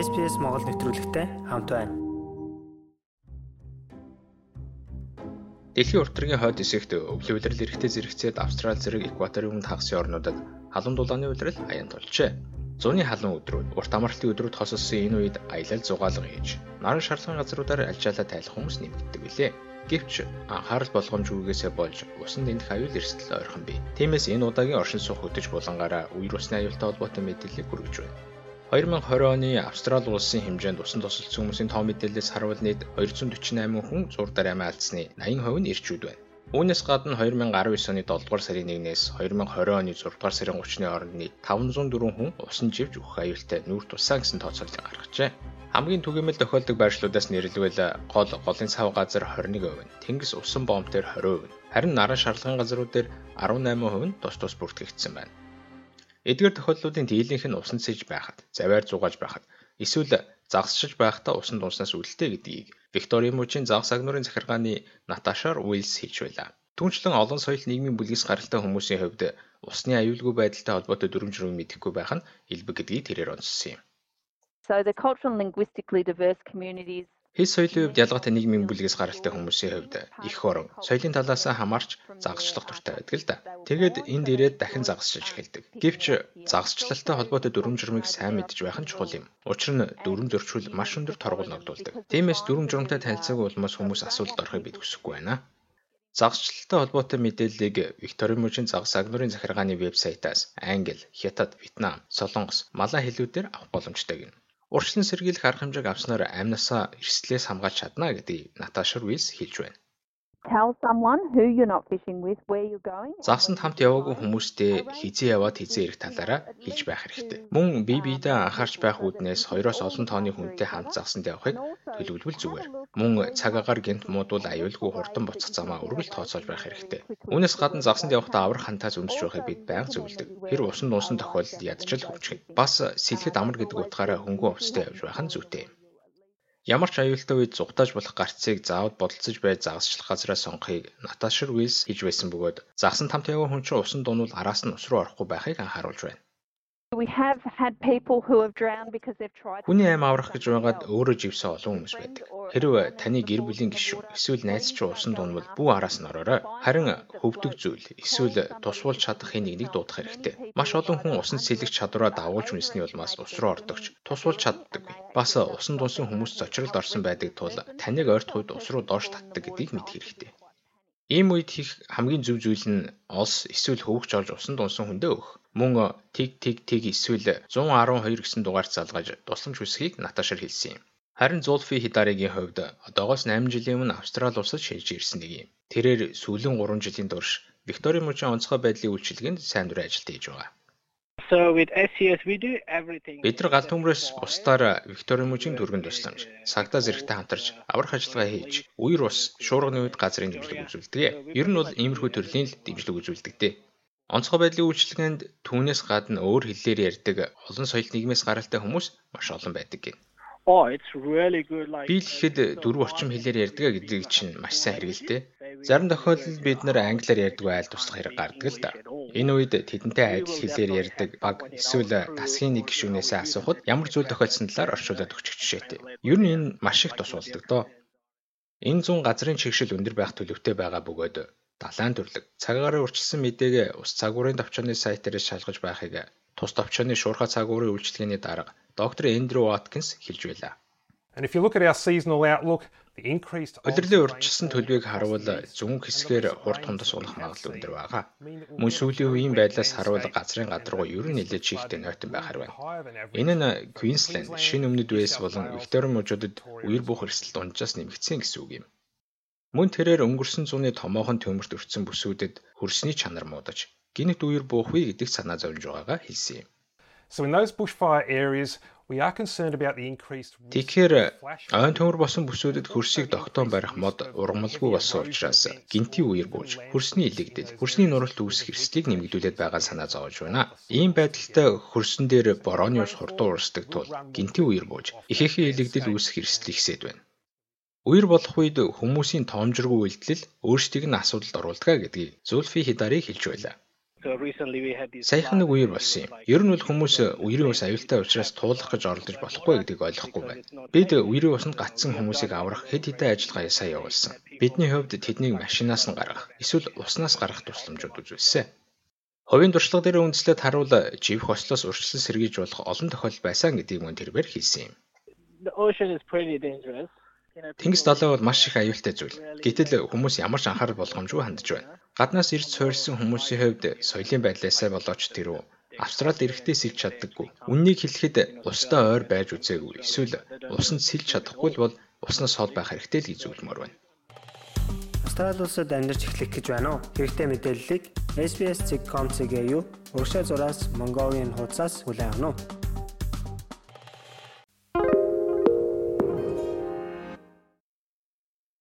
SPS Монгол нэвтрүүлэгтэй хамт байна. Дэлхийн уртрагийн хойд хэсэгт өвлийн улирал эрэхтэй зэрэгцээд Австрали зэрэг экваторын өмнө хагасын орнуудад халуун дулааны улирал аян тулжээ. Зуны халуун өдрүүд, урт амралтын өдрүүд хосолсон энэ үед аялал зугаалга хийж, наран шарлагын газруудаар альчаалаа тайлах хүмүүс нэмэгддэг билээ. Гэвч анхаарал болгоомжгүйгээсээ болж усан дэнх аюул эрсдэл ойрхон бий. Тиймээс энэ удаагийн оршин суух хөтөж булангаараа үер усны аюултай холбоотой мэдээллийг хүргэж байна. 2020 оны Австрали улсын хэмжээнд усан тусалсан хүмүүсийн тоо мэдээлэлээс харуул нийт 248 хүн зур дараамаа алдсны 80% нь ирчүүд байна. Үүнээс гадна 2019 оны 7 дугаар сарын 1-ээс 2020 оны 6 дугаар сарын 30-ны хооронд нийт 504 хүн усан живж өгөх аюултай нүүр тусаа гэсэн тооцоолыг гаргажээ. Хамгийн түгээмэл тохиолдог байршлуудаас нэрлэвэл гол голын цав газар 21%, тэнгис усан бомбтэр 20%, харин наран шарлагын газрууд дээр 18% нь тус тус бүртгэгдсэн байна. Эдгээр тохиолдлуудын дийлэнх нь усан цэж байхад, заваар зугааж байхад, эсвэл загасчиж байхдаа усан дунснаас үлдээ гэдгийг Викторийн мужийн загас агнуурын захиргааны Наташаар Уилс хэлж байлаа. Түүнчлэн олон соёл нийгмийн бүлгээс гаралтай хүмүүсийн хувьд усны аюулгүй байдалтай холбоотой дүрм журмыг мэдэхгүй байх нь илбэг гэдгийг тэрээр онцлсон юм. So the cultural linguistically diverse communities Хэл соёлын хувьд ялгаатай нийгмийн бүлгээс гаралтай хүмүүсийн хувьд их орон соёлын талаас хамаарч загасчлах дуртай байдаг л да. Тэгээд энд ирээд дахин загасчиж эхэлдэг. Гэвч загасчлалтай холбоотой дүрм журмыг сайн мэдж байх нь чухал юм. Учир нь дүрм зөрчил маш өндөр торгол ногдуулдаг. Тиймээс дүрм журмтай танилцаагүй улмаас хүмүүс асуудалд орохыг бид хүсэхгүй байна. Загасчлалтай холбоотой мэдээллийг Викторийн мужийн загас агнуурын захиргааны вебсайтаас англи, хятад, вьетнам, солонгос, малай хэлүүдээр авах боломжтой гэнэ. Урьдчилан сэргийлэх арга хэмжээг авснаар амнасаа эрсдлээс хамгаалж чадна гэдгийг Наташа Руис хэлж байна. Tell someone who you're not fishing with where you're going. Заасанд хамт яваагүй хүмүүстэй хизээ яваад хизээ ирэх талаараа хэлж байх хэрэгтэй. Мөн бие биедээ анхаарч байх үүднээс хоёроос олон тооны хүнтэй хамт заасанд явахыг төлөвлөвөл зүгээр. Мөн цаг агаар гинт муудвал аюулгүй хурдан буцах замаа үргэлж тооцоолж байх хэрэгтэй. Үүнээс гадна заасанд явахдаа аврах хантаас өмсөж байхыг бид байнга зөвлөдөг. Тэр усан дуусан тохиолдолд ядчил хөвчгөн. Бас сэлгэд амар гэдэг утгаараа хөнгөн өвчтэй явж байх нь зүйтэй юм. Ямар ч аюултай үед зугатааж болох гарцыг заавал бодолцож байж загасчлах газраа сонгохыг Наташа Руис хийж байсан бөгөөд загсан тамт яваа хүн чинь усан дуунууд араас нь ус руу орохгүй байхыг анхааруулж байна. Хүний аим аврах гэж байгаад өөрөө живсэн олон хүмүүс байдаг. Хэрв таны гэр бүлийн гишүүн эсвэл найз чинь усан дуунвал бүү араас нь ороорой. Харин хөвдөг зүйл эсвэл тусвуулж чадах хин нэгнийг дуудах хэрэгтэй. Маш олон хүн усан сэлгэх чадвараа давуулж үнэсний улмаас ус руу ордогч тусвуулж чаддаг. Бас усан дуунсын хүмүүс зочролд орсон байдаг тул таныг ойрт хувьд ус руу доош татдаг гэдгийг мэдэх хэрэгтэй. Ийм үед хийх хамгийн зөв зүйл нь олс эсвэл хөвгч олж усан дунсан хүндээ өгөх мөн тэг тэг тэг эсвэл 112 гэсэн дугаарт залгаж тусламж хүсхийг Наташаар хэлсэн юм. Харин Зулфи Хидаригийн хувьд одоогоос 8 жилийн өмнө Австрали улсад шилж ирсэн нэг юм. Тэрээр сүүлийн 3 жилийн турш Викторийн мужийн онцгой байдлын үйлчилгээнд сайн дурын ажилт хийж байгаа. So with SCS we do everything. Бид нар гал төмрөөс бусдаар Викторийн мужийн түргэн тусламж, сагдаа зэрэгтэй хамтарч аврах ажиллагаа хийж, үер ус, шуурганы үед газрын дэмжлэг үзүүлдэг. Ер нь бол иймэрхүү төрлийн л дэмжлэг үзүүлдэг дээ. Онцгой байдлын үйлчилгээнд түүнээс гадна өөр хэллээр ярьдаг олон соёл нийгмээс гаралтай хүмүүс маш олон байдаг гин. Би л ихэд дөрвөн орчим хэлээр ярьдаг гэдэг чинь маш сайн хэрэгэлтэй. Зарим тохиолдолд бид нар англиар ярьдаг айл туслах хэрэг гардаг л да. Энэ үед тэдэнтэй адил хэлээр ярьдаг баг эсвэл тасгийн нэг гишүүнээсээ асуухад ямар зүйл тохиолдсон талаар орчуулад өгчих жишээтэй. Ер нь энэ маш их тус болдог доо. Энэ зүүн газрын чигшил өндөр байх төлөвтэй байгаа бөгөөд далайн төрлөг цагаараа урьдчилсан мэдээгээ ус цагуурын товчооны сайтаар шалгаж байхыг тус товчооны шуурхай цагуурын үйлчлэгээний дарга доктор Эндрю Watkins хэлж байлаа. And if you look at our seasonal outlook, the increased Удирлын урьдчилсан төлөвийг харуул зүүн хэсгээр хурд тундас унах магадлал өндөр байгаа. Мөн сүүлийн үеийн байдлаас харуул газрын гадаргуу ер нь нэлээд чихтэй нойтон байхаар байна. Энэ нь Queensland, Шинэ Өмнөд Уэльс болон Викторийн мужуудад үер бух эрсдэл унжаас нэмэгдсэн гэсэн үг юм. Мөн тэрээр өнгөрсөн зууны томоохон төмөрт өртсөн бүсүүдэд хөрсний чанар муудаж гинт үер буухвэ гэдэг санаа зовж байгаагаа хэлсэн юм. So in those bushfire areas we are concerned about the increased Тэгэхээр ойн төмөр босон бүсүүдэд хөрсийг тогтоон барих мод ургамалгүй болсон учраас гинти үер бууж хөрсний илэгдэл, хөрсний нуралт үүсэх эрсдлийг нэмэгдүүлээд байгаа санаа зовж байна. Ийм байдалтай хөрсөн дээр борооны ус хурдан урсдаг тул гинти үер бууж ихээхэн илэгдэл үүсэх эрсдэл ихсээд байна. Үер болох үед хүмүүсийн тоомжиргүй үйлдэл өөрсдийг нь асуудалд оруулдаг гэдгийг Зүлфи Хидари хэлж байлаа. Саяхан нэг үеэр болсон юм. Ер нь бол хүмүүс үерийн ус аюултай учраас туулах гэж оролдож болохгүй гэдгийг ойлгохгүй байна. Бид үерийн усанд гацсан хүмүүсийг аврах хэд хэдэн ажиллагаа сая явуулсан. Бидний хувьд тэднийг машинаас нь гаргах, эсвэл уснаас гаргах тусламжууд үзүүлсэн. Хувийн туршлага дээр үндэслээд харуул живх ослоос урьдчилан сэргийж болох олон тохиолдол байсан гэдгийг мөн тэрээр хэлсэн юм. Тэнгис долоо бол маш их аюултай зүйл. Гэтэл хүмүүс ямар ч анхаарал болгоомжгүй хандж байна. Гаднаас ирж суурьсан хүмүүсийн хувьд соёлын байдлаасаа болооч тэр үү Австралид эрэхтэй сэлж чаддаггүй. Үннийг хэлэхэд устай ойр байж үзээгүй. Эсвэл усанд сэлж чадахгүй бол уснаас хол байх хэрэгтэй л гэж зөвлөмөр байна. Австрали улсад амьдарч эхлэх гэж байна уу? Хэрэгтэй мэдээллийг SBS.com.cg юу? Уршаа зураас Mongolian хуудасаас хүлээн авах нь